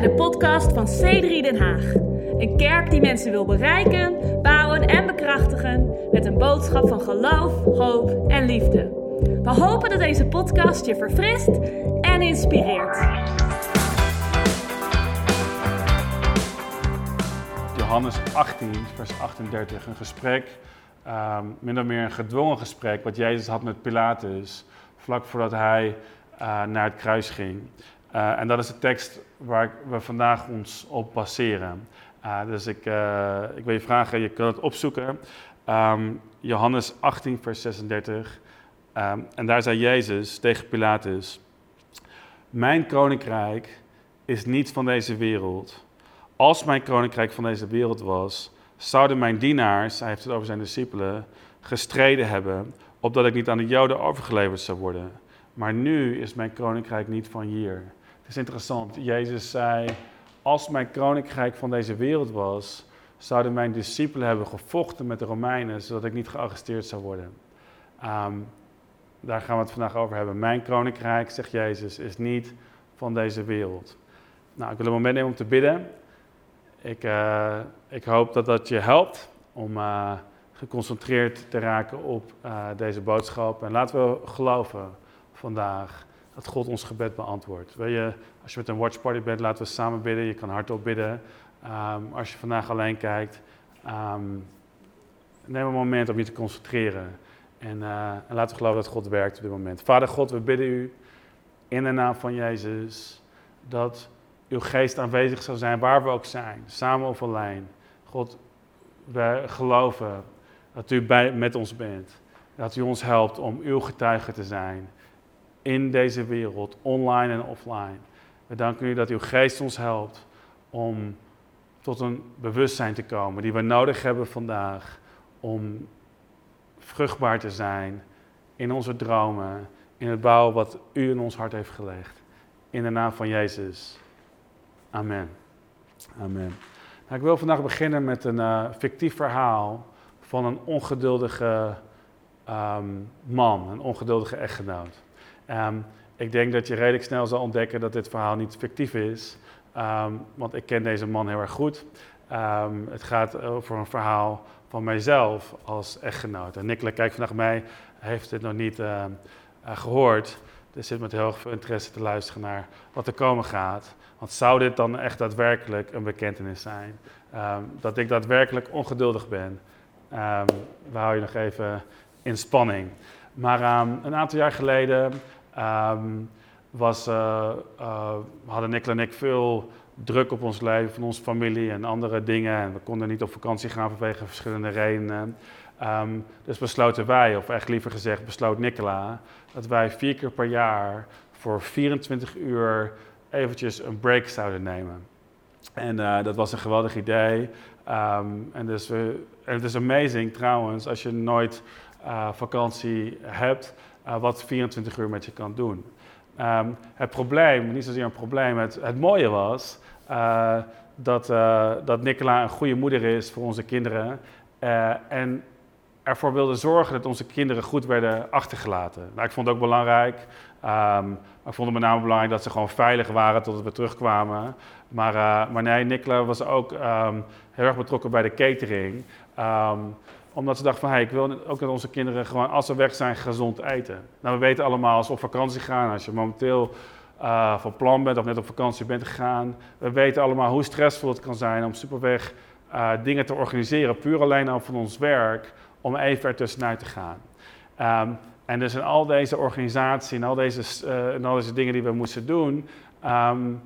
bij de podcast van C3 Den Haag. Een kerk die mensen wil bereiken, bouwen en bekrachtigen met een boodschap van geloof, hoop en liefde. We hopen dat deze podcast je verfrist en inspireert. Johannes 18, vers 38, een gesprek, um, min of meer een gedwongen gesprek, wat Jezus had met Pilatus, vlak voordat hij uh, naar het kruis ging. Uh, en dat is de tekst waar we vandaag ons op baseren. Uh, dus ik, uh, ik wil je vragen, je kan het opzoeken. Um, Johannes 18, vers 36. Um, en daar zei Jezus tegen Pilatus: Mijn koninkrijk is niet van deze wereld. Als mijn koninkrijk van deze wereld was, zouden mijn dienaars, hij heeft het over zijn discipelen, gestreden hebben, opdat ik niet aan de Joden overgeleverd zou worden. Maar nu is mijn koninkrijk niet van hier. Is interessant. Jezus zei: Als mijn koninkrijk van deze wereld was, zouden mijn discipelen hebben gevochten met de Romeinen, zodat ik niet gearresteerd zou worden. Um, daar gaan we het vandaag over hebben. Mijn koninkrijk, zegt Jezus, is niet van deze wereld. Nou, ik wil een moment nemen om te bidden. Ik, uh, ik hoop dat dat je helpt om uh, geconcentreerd te raken op uh, deze boodschap. En laten we geloven vandaag dat God ons gebed beantwoordt. Wil je, als je met een watchparty bent, laten we samen bidden. Je kan hardop bidden. Um, als je vandaag alleen kijkt, um, neem een moment om je te concentreren. En, uh, en laten we geloven dat God werkt op dit moment. Vader God, we bidden u in de naam van Jezus dat uw geest aanwezig zal zijn waar we ook zijn, samen of alleen. God, wij geloven dat u bij, met ons bent. Dat u ons helpt om uw getuige te zijn in deze wereld, online en offline. We danken u dat uw geest ons helpt om tot een bewustzijn te komen die we nodig hebben vandaag om vruchtbaar te zijn in onze dromen, in het bouwen wat u in ons hart heeft gelegd. In de naam van Jezus. Amen. Amen. Nou, ik wil vandaag beginnen met een uh, fictief verhaal van een ongeduldige um, man, een ongeduldige echtgenoot. Um, ik denk dat je redelijk snel zal ontdekken dat dit verhaal niet fictief is, um, want ik ken deze man heel erg goed. Um, het gaat over een verhaal van mijzelf als echtgenoot. En Nicola kijkt vandaag mee, heeft dit nog niet uh, gehoord. Dus zit met heel veel interesse te luisteren naar wat er komen gaat. Want zou dit dan echt daadwerkelijk een bekentenis zijn? dat ik daadwerkelijk ongeduldig ben. we houden je nog even in spanning. Maar een aantal jaar geleden Um, was, uh, hadden Nick en ik veel druk op ons leven, van onze familie en andere dingen. En we konden niet op vakantie gaan vanwege verschillende redenen. Um, dus besloten wij, of echt liever gezegd besloot Nicola, dat wij vier keer per jaar voor 24 uur eventjes een break zouden nemen. En uh, dat was een geweldig idee. Um, en, dus we, het is amazing trouwens, als je nooit vakantie hebt, uh, wat 24 uur met je kan doen. Um, het probleem, niet zozeer een probleem, het, het mooie was uh, dat, uh, dat Nicola een goede moeder is voor onze kinderen. en ervoor wilde zorgen dat onze kinderen goed werden achtergelaten. Nou, ik vond het ook belangrijk. Maar ik vond het met name belangrijk dat ze gewoon veilig waren totdat we terugkwamen. Maar, maar nee, Nicola was ook um, heel erg betrokken bij de catering omdat ze dachten van, hey, ik wil ook dat onze kinderen gewoon, als ze weg zijn, gezond eten. Nou, we weten allemaal, als we op vakantie gaan, als je momenteel uh, van plan bent of net op vakantie bent gegaan. We weten allemaal hoe stressvol het kan zijn om superweg uh, dingen te organiseren, puur alleen al van ons werk, om even ertussenuit te gaan. Um, en dus in al deze organisatie en al deze, en al deze dingen die we moesten doen, um,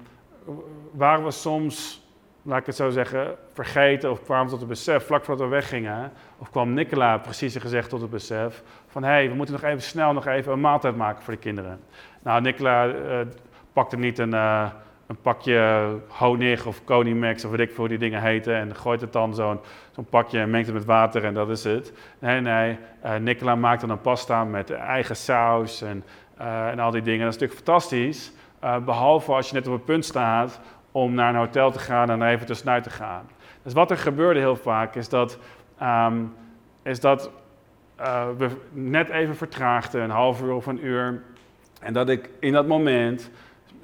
waren we soms laat ik het zo zeggen, vergeten of kwamen tot het besef, vlak voordat we weggingen, of kwam Nicola precies gezegd tot het besef van hé, hey, we moeten nog even snel nog even een maaltijd maken voor de kinderen. Nou, Nicola uh, pakte niet een, uh, een pakje honig of Konimax of weet ik veel hoe die dingen heten en gooit het dan zo'n zo'n pakje en mengt het met water en dat is het. Nee, nee, uh, Nicola maakte dan een pasta met eigen saus en, en al die dingen. Dat is natuurlijk fantastisch, behalve als je net op het punt staat om naar een hotel te gaan en even tussenuit te gaan. Dus wat er gebeurde heel vaak is dat, um, is dat uh, we net even vertraagden, een half uur of een uur. En dat ik in dat moment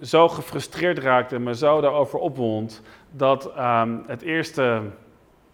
zo gefrustreerd raakte en me zo daarover opwond, dat ehm, het eerste,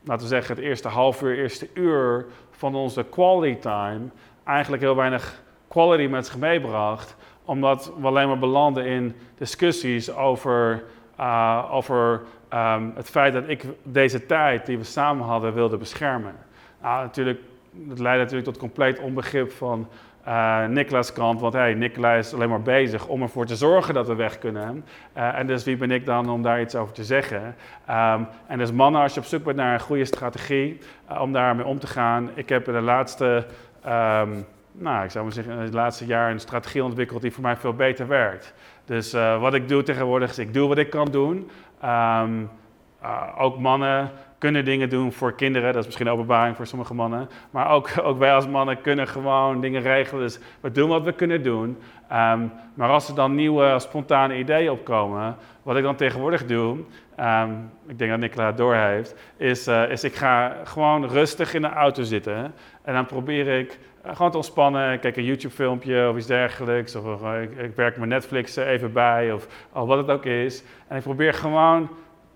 laten we zeggen, het eerste half uur, eerste uur van onze quality time eigenlijk heel weinig quality met zich meebracht, omdat we alleen maar belanden in discussies over, uh, over um, het feit dat ik deze tijd die we samen hadden wilde beschermen. Nou, natuurlijk, dat leidde natuurlijk tot compleet onbegrip van uh, Niklas kant, want hey, Nicola is alleen maar bezig om ervoor te zorgen dat we weg kunnen. Uh, en dus wie ben ik dan om daar iets over te zeggen? Um, en dus mannen, als je op zoek bent naar een goede strategie om daarmee om te gaan. Ik heb de laatste, um, nou ik zou maar zeggen, in het laatste jaar een strategie ontwikkeld die voor mij veel beter werkt. Dus wat ik doe tegenwoordig is, ik doe wat ik kan doen. Um, ook mannen kunnen dingen doen voor kinderen. Dat is misschien een openbaring voor sommige mannen. Maar ook, ook wij als mannen kunnen gewoon dingen regelen. Dus we doen wat we kunnen doen. Um, maar als er dan nieuwe, spontane ideeën opkomen, wat ik dan tegenwoordig doe, um, ik denk dat Nicola het doorheeft, is, uh, is ik ga gewoon rustig in de auto zitten. En dan probeer ik gewoon te ontspannen. Kijk een YouTube-filmpje of iets dergelijks. Of uh, ik, ik, werk mijn Netflix even bij, of, of wat het ook is. En ik probeer gewoon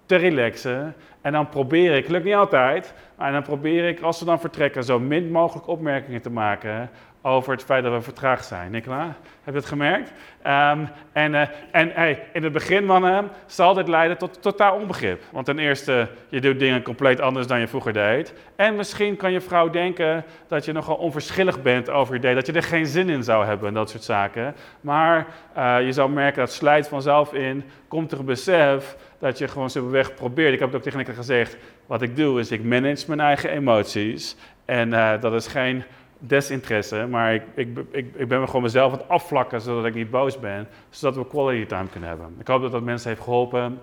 te relaxen. En dan probeer ik, lukt niet altijd, maar dan probeer ik als we dan vertrekken zo min mogelijk opmerkingen te maken over het feit dat we vertraagd zijn. Nicola, heb je het gemerkt? Um, en uh, en hey, in het begin, mannen, zal dit leiden tot totaal onbegrip. Want ten eerste, je doet dingen compleet anders dan je vroeger deed. En misschien kan je vrouw denken dat je nogal onverschillig bent over je idee, dat je er geen zin in zou hebben en dat soort zaken. Maar uh, je zal merken dat slijt vanzelf in, komt er een besef dat je gewoon simpelweg probeert. Ik heb het ook tegen Nicola gezegd, wat ik doe is ik manage mijn eigen emoties. En uh, dat is geen desinteresse, maar ik, ik, ik, ik ben me gewoon mezelf aan het afvlakken zodat ik niet boos ben, zodat we quality time kunnen hebben. Ik hoop dat dat mensen heeft geholpen.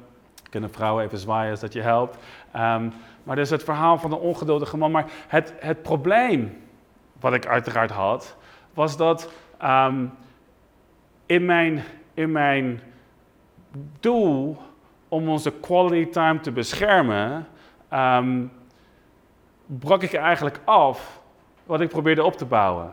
Kunnen vrouwen even zwaaien als dat je helpt. Um, maar dus het verhaal van de ongeduldige man. Maar het, het probleem wat ik uiteraard had, was dat um, in, mijn, in mijn doel om onze quality time te beschermen, um, brak ik eigenlijk af wat ik probeerde op te bouwen.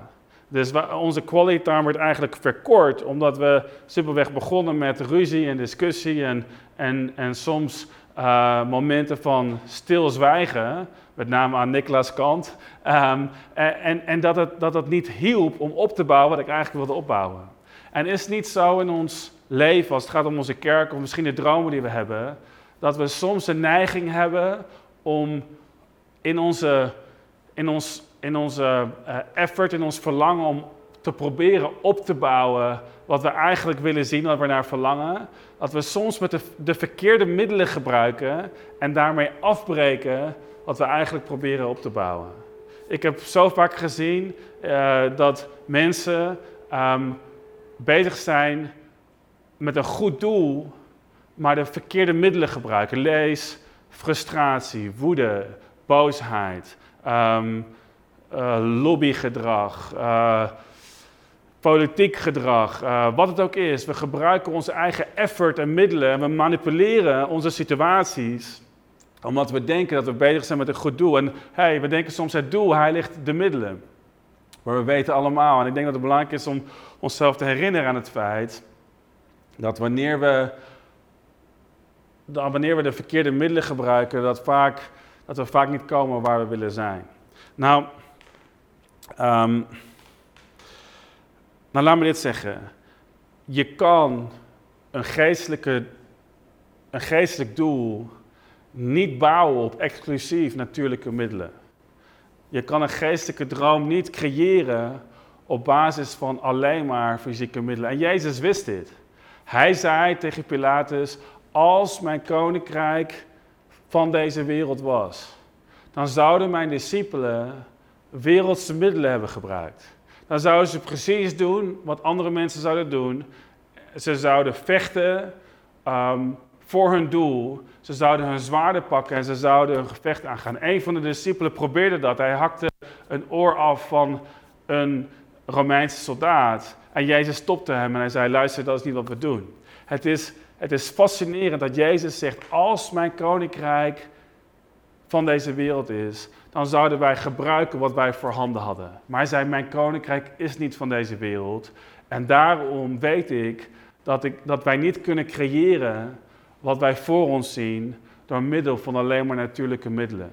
Dus onze quality time werd eigenlijk verkort, omdat we simpelweg begonnen met ruzie en discussie en, en, en soms uh, momenten van stilzwijgen, met name aan Niklas kant. Um, en en dat, het, dat het niet hielp om op te bouwen wat ik eigenlijk wilde opbouwen. En is het niet zo in ons leven, als het gaat om onze kerk of misschien de dromen die we hebben, dat we soms de neiging hebben om in, onze, in ons in onze uh, effort, in ons verlangen om te proberen op te bouwen wat we eigenlijk willen zien, wat we naar verlangen, dat we soms met de, de verkeerde middelen gebruiken en daarmee afbreken wat we eigenlijk proberen op te bouwen. Ik heb zo vaak gezien uh, dat mensen um, bezig zijn met een goed doel, maar de verkeerde middelen gebruiken. Lees frustratie, woede, boosheid. Um, uh, lobbygedrag, uh, politiek gedrag, uh, wat het ook is. We gebruiken onze eigen effort en middelen en we manipuleren onze situaties omdat we denken dat we bezig zijn met een goed doel. En hey, we denken soms het doel, hij ligt de middelen. Maar we weten allemaal, en ik denk dat het belangrijk is om onszelf te herinneren aan het feit dat wanneer we, wanneer we de verkeerde middelen gebruiken, dat, vaak, dat we vaak niet komen waar we willen zijn. Nou, Um, nou, laat me dit zeggen. Je kan een, geestelijke, een geestelijk doel niet bouwen op exclusief natuurlijke middelen. Je kan een geestelijke droom niet creëren op basis van alleen maar fysieke middelen. En Jezus wist dit. Hij zei tegen Pilatus: Als mijn koninkrijk van deze wereld was, dan zouden mijn discipelen wereldse middelen hebben gebruikt. Dan zouden ze precies doen wat andere mensen zouden doen. Ze zouden vechten um, voor hun doel. Ze zouden hun zwaarden pakken en ze zouden een gevecht aangaan. Een van de discipelen probeerde dat. Hij hakte een oor af van een Romeinse soldaat. En Jezus stopte hem en hij zei: Luister, dat is niet wat we doen. Het is, het is fascinerend dat Jezus zegt: Als mijn koninkrijk van deze wereld is, dan zouden wij gebruiken wat wij voorhanden hadden. Maar hij zei, mijn koninkrijk is niet van deze wereld. En daarom weet ik dat, ik, dat wij niet kunnen creëren wat wij voor ons zien door middel van alleen maar natuurlijke middelen.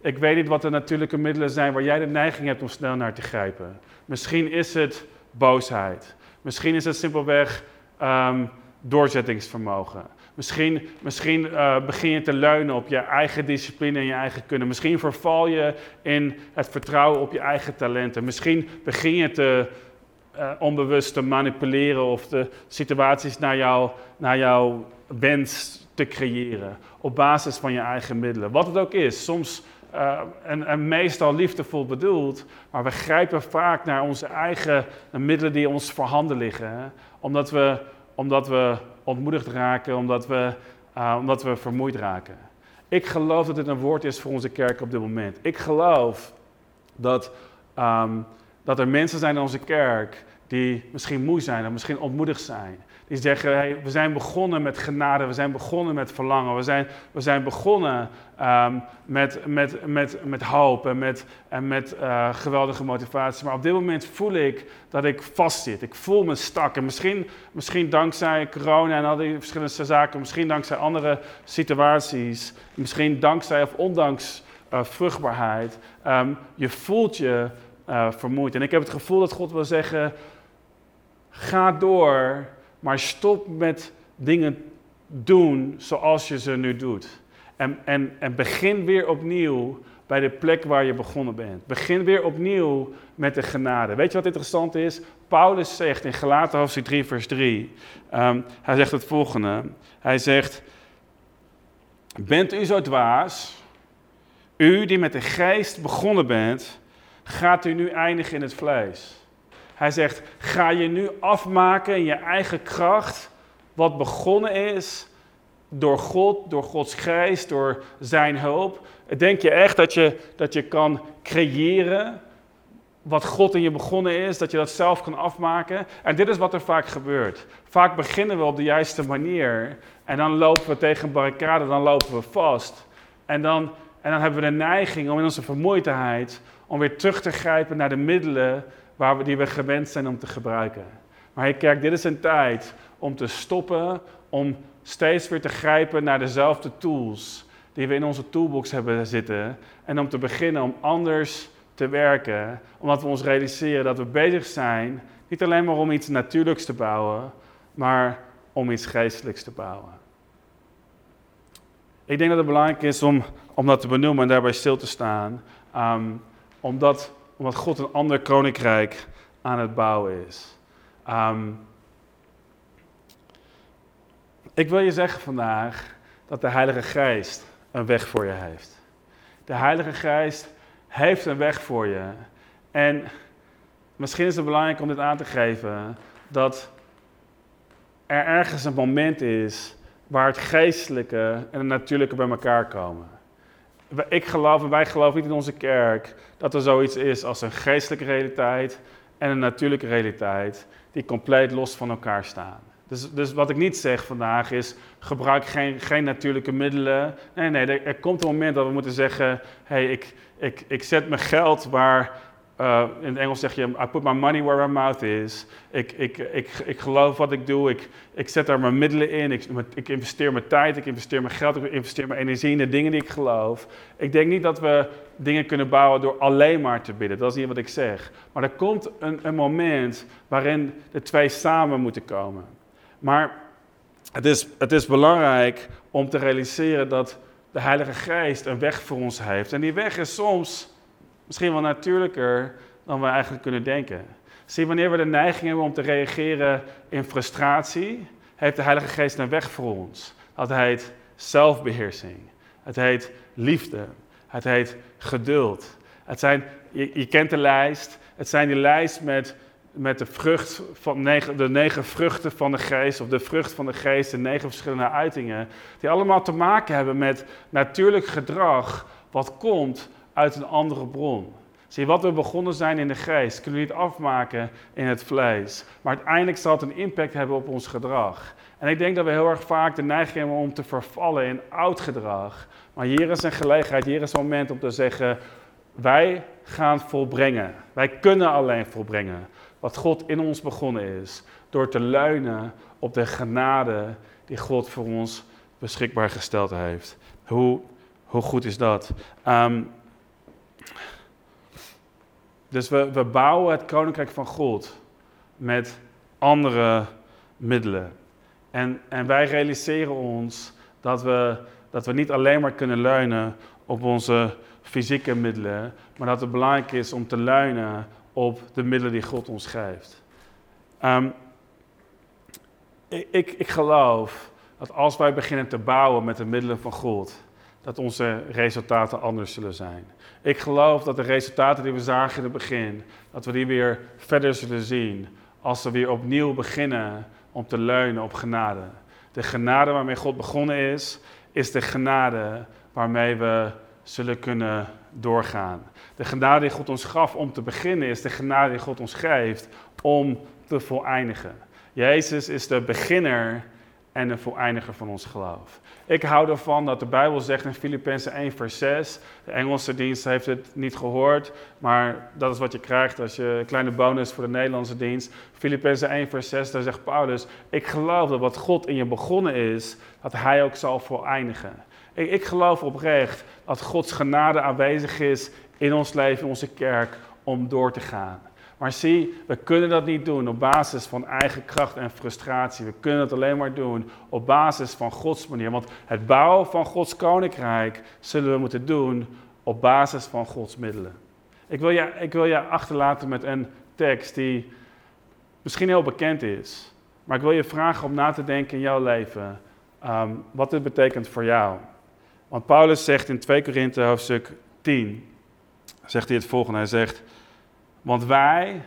Ik weet niet wat de natuurlijke middelen zijn waar jij de neiging hebt om snel naar te grijpen. Misschien is het boosheid. Misschien is het simpelweg ehm, doorzettingsvermogen. Misschien, misschien uh, begin je te leunen op je eigen discipline en je eigen kunnen. Misschien verval je in het vertrouwen op je eigen talenten. Misschien begin je te uh, onbewust te manipuleren of de situaties naar, naar jouw wens te creëren. Op basis van je eigen middelen. Wat het ook is. Soms uh, en, en, meestal liefdevol bedoeld, maar we grijpen vaak naar onze eigen middelen die ons voorhanden liggen. Omdat, we, omdat we ontmoedigd raken, omdat we, uh, omdat we vermoeid raken. Ik geloof dat dit een woord is voor onze kerk op dit moment. Ik geloof dat, um, dat er mensen zijn in onze kerk die misschien moe zijn of misschien ontmoedigd zijn. Die zeggen, we zijn begonnen met genade, we zijn begonnen met verlangen, we zijn, we zijn begonnen um, met, met, met, met hoop en met, en met uh, geweldige motivatie. Maar op dit moment voel ik dat ik vastzit. Ik voel me stak. En misschien, misschien dankzij corona en al die verschillende zaken, misschien dankzij andere situaties, misschien dankzij of ondanks uh, vruchtbaarheid, um, je voelt je uh, vermoeid. En ik heb het gevoel dat God wil zeggen, ga door maar stop met dingen doen zoals je ze nu doet. En, en, en begin weer opnieuw bij de plek waar je begonnen bent. Begin weer opnieuw met de genade. Weet je wat interessant is? Paulus zegt in Galaten hoofdstuk 3, vers 3, um, hij zegt het volgende. Hij zegt, bent u zo dwaas, u die met de geest begonnen bent, gaat u nu eindigen in het vlees? Hij zegt, ga je nu afmaken in je eigen kracht wat begonnen is door God, door Gods geest, door zijn hulp. Denk je echt dat je, dat je kan creëren wat God in je begonnen is, dat je dat zelf kan afmaken? En dit is wat er vaak gebeurt. Vaak beginnen we op de juiste manier en dan lopen we tegen een barricade, dan lopen we vast. En dan, en dan hebben we de neiging om in onze vermoeidheid om weer terug te grijpen naar de middelen waar we, die we gewend zijn om te gebruiken. Maar hey, kerk, dit is een tijd om te stoppen, om steeds weer te grijpen naar dezelfde tools die we in onze toolbox hebben zitten. En om te beginnen om anders te werken, omdat we ons realiseren dat we bezig zijn, niet alleen maar om iets natuurlijks te bouwen, maar om iets geestelijks te bouwen. Ik denk dat het belangrijk is om, om dat te benoemen en daarbij stil te staan, um, omdat omdat God een ander koninkrijk aan het bouwen is. Um, ik wil je zeggen vandaag dat de Heilige Geest een weg voor je heeft. De Heilige Geest heeft een weg voor je. En misschien is het belangrijk om dit aan te geven dat er ergens een moment is waar het geestelijke en het natuurlijke bij elkaar komen ik geloof en wij geloven niet in onze kerk dat er zoiets is als een geestelijke realiteit en een natuurlijke realiteit die compleet los van elkaar staan. Dus, dus wat ik niet zeg vandaag is, gebruik geen, geen natuurlijke middelen. Nee, nee, er, komt een moment dat we moeten zeggen, hé, hey, ik, ik, ik zet mijn geld waar uh, in het Engels zeg je, I put my money where my mouth is. Ik, ik, ik, ik geloof wat ik doe. Ik, ik zet daar mijn middelen in. Ik, ik investeer mijn tijd. Ik investeer mijn geld. Ik investeer mijn energie in de dingen die ik geloof. Ik denk niet dat we dingen kunnen bouwen door alleen maar te bidden. Dat is niet wat ik zeg. Maar er komt een, een moment waarin de twee samen moeten komen. Maar het is, het is belangrijk om te realiseren dat de Heilige Geest een weg voor ons heeft. En die weg is soms Misschien wel natuurlijker dan we eigenlijk kunnen denken. Zie, wanneer we de neiging hebben om te reageren in frustratie, heeft de Heilige Geest een weg voor ons. Dat heet zelfbeheersing. Het heet liefde. Het heet geduld. Het zijn, je, kent de lijst. Het zijn die lijst met, met de, vrucht van negen, de negen vruchten van de geest, of de vrucht van de geest, de negen verschillende uitingen. Die allemaal te maken hebben met natuurlijk gedrag wat komt uit een andere bron. Zie, wat we begonnen zijn in de geest, kunnen we niet afmaken in het vlees. Maar uiteindelijk zal het een impact hebben op ons gedrag. En ik denk dat we heel erg vaak de neiging hebben om te vervallen in oud gedrag. Maar hier is een gelegenheid, hier is een moment om te zeggen: wij gaan volbrengen. Wij kunnen alleen volbrengen wat God in ons begonnen is. door te leunen op de genade die God voor ons beschikbaar gesteld heeft. Hoe, hoe goed is dat? Ehm, dus we, we bouwen het koninkrijk van God met andere middelen. En, en wij realiseren ons dat we, dat we niet alleen maar kunnen leunen op onze fysieke middelen, maar dat het belangrijk is om te leunen op de middelen die God ons geeft. Um, ik, ik geloof dat als wij beginnen te bouwen met de middelen van God, dat onze resultaten anders zullen zijn. Ik geloof dat de resultaten die we zagen in het begin, dat we die weer verder zullen zien als we weer opnieuw beginnen om te leunen op genade. De genade waarmee God begonnen is, is de genade waarmee we zullen kunnen doorgaan. De genade die God ons gaf om te beginnen, is de genade die God ons geeft om te voleindigen. Jezus is de beginner en de voleindiger van ons geloof. Ik hou ervan dat de Bijbel zegt in Filippenzen 1 vers 6, de Engelse dienst heeft het niet gehoord, maar dat is wat je krijgt als je een kleine bonus voor de Nederlandse dienst. Filippenzen 1 vers 6, daar zegt Paulus, ik geloof dat wat God in je begonnen is, dat hij ook zal voleindigen. Ik, ik geloof oprecht dat Gods genade aanwezig is in ons leven, in onze kerk, om door te gaan. Maar zie, we kunnen dat niet doen op basis van eigen kracht en frustratie. We kunnen het alleen maar doen op basis van Gods manier. Want het bouwen van Gods koninkrijk zullen we moeten doen op basis van Gods middelen. Ik wil je, ik wil je achterlaten met een tekst die misschien heel bekend is. Maar ik wil je vragen om na te denken in jouw leven ehm, wat dit betekent voor jou. Want Paulus zegt in 2 Korinthe hoofdstuk 10, zegt hij het volgende. Hij zegt, want wij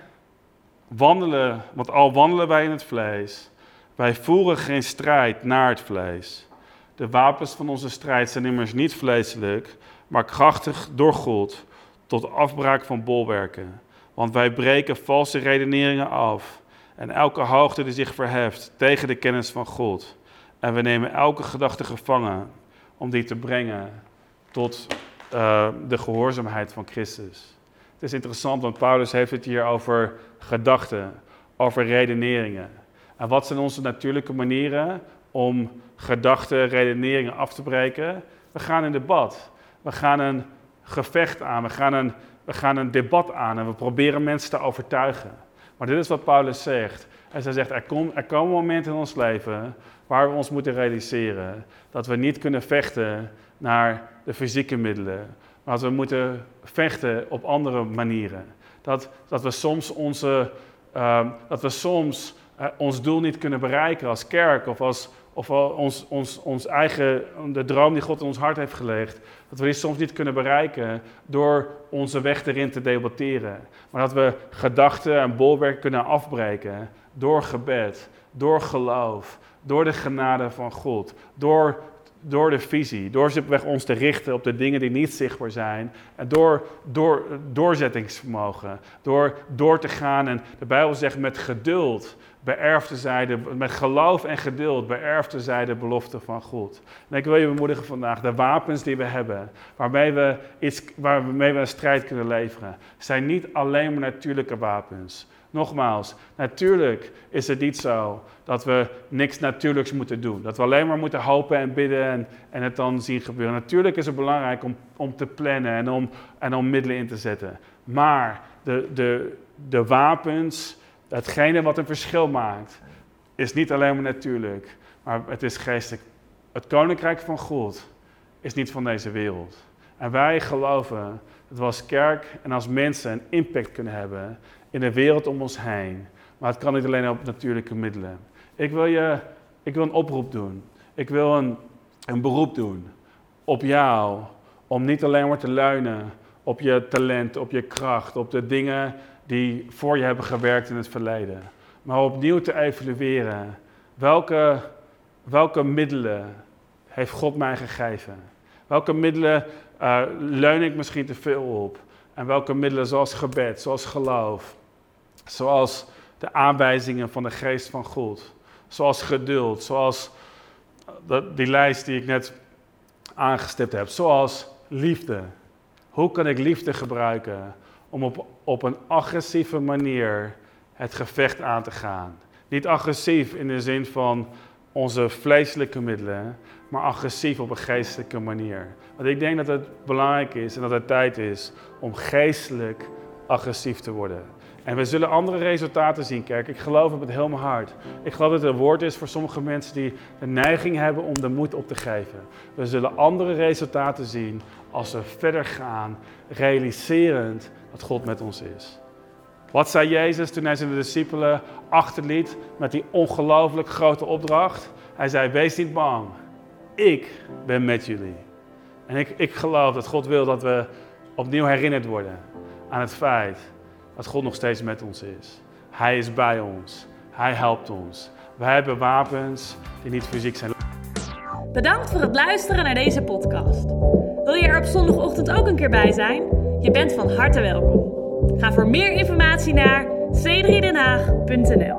wandelen, want al wandelen wij in het vlees, wij voeren geen strijd naar het vlees. De wapens van onze strijd zijn immers niet vleeselijk, maar krachtig door God tot afbraak van bolwerken. Want wij breken valse redeneringen af en elke hoogte die zich verheft tegen de kennis van God. En we nemen elke gedachte gevangen om die te brengen tot uh, de gehoorzaamheid van Christus. Het is interessant, want Paulus heeft het hier over gedachten, over redeneringen. En wat zijn onze natuurlijke manieren om gedachten, redeneringen af te breken? We gaan in debat. We gaan een gevecht aan. We gaan een, we gaan een debat aan en we proberen mensen te overtuigen. Maar dit is wat Paulus zegt. Hij zegt, er, er komen momenten in ons leven waar we ons moeten realiseren dat we niet kunnen vechten naar de fysieke middelen, dat we moeten vechten op andere manieren. Dat, dat we soms, onze, uh, dat we soms uh, ons doel niet kunnen bereiken als kerk of als of ons, ons, ons eigen, de droom die God in ons hart heeft gelegd, dat we die soms niet kunnen bereiken door onze weg erin te debatteren. Maar dat we gedachten en bolwerk kunnen afbreken door gebed, door geloof, door de genade van God, door door de visie, door weg ons te richten op de dingen die niet zichtbaar zijn. En door, door doorzettingsvermogen, door door te gaan. En de Bijbel zegt met geduld beërfde zij, de, met geloof en geduld beërfde zij de belofte van God. En ik wil je bemoedigen vandaag, de wapens die we hebben, waarmee we, iets, waarmee we een strijd kunnen leveren, zijn niet alleen maar natuurlijke wapens. Nogmaals, natuurlijk is het niet zo dat we niks natuurlijks moeten doen. Dat we alleen maar moeten hopen en bidden en, en het dan zien gebeuren. Natuurlijk is het belangrijk om, om te plannen en om, en om middelen in te zetten. Maar de, de, de wapens, datgene wat een verschil maakt, is niet alleen maar natuurlijk, maar het is geestelijk. Het koninkrijk van God is niet van deze wereld. En wij geloven dat we als kerk en als mensen een impact kunnen hebben in de wereld om ons heen. Maar het kan niet alleen op natuurlijke middelen. Ik wil, je, ik wil een oproep doen. Ik wil een, een beroep doen op jou. Om niet alleen maar te leunen op je talent, op je kracht, op de dingen die voor je hebben gewerkt in het verleden. Maar opnieuw te evalueren. Welke, welke middelen heeft God mij gegeven? Welke middelen uh, leun ik misschien te veel op? En welke middelen zoals gebed, zoals geloof, zoals de aanwijzingen van de geest van God, zoals geduld, zoals die lijst die ik net aangestipt heb, zoals liefde. Hoe kan ik liefde gebruiken om op, op een agressieve manier het gevecht aan te gaan? Niet agressief in de zin van onze vleeselijke middelen, maar agressief op een geestelijke manier. Want ik denk dat het belangrijk is en dat het tijd is om geestelijk agressief te worden. En we zullen andere resultaten zien, kerk. Ik geloof het met heel mijn hart. Ik geloof dat het een woord is voor sommige mensen die de neiging hebben om de moed op te geven. We zullen andere resultaten zien als we verder gaan, realiserend dat God met ons is. Wat zei Jezus toen hij zijn discipelen achterliet met die ongelooflijk grote opdracht? Hij zei: Wees niet bang, ik ben met jullie. En ik, ik geloof dat God wil dat we opnieuw herinnerd worden aan het feit dat God nog steeds met ons is. Hij is bij ons. Hij helpt ons. Wij hebben wapens die niet fysiek zijn. Bedankt voor het luisteren naar deze podcast. Wil je er op zondagochtend ook een keer bij zijn? Je bent van harte welkom. Ga voor meer informatie naar c3denhaag.nl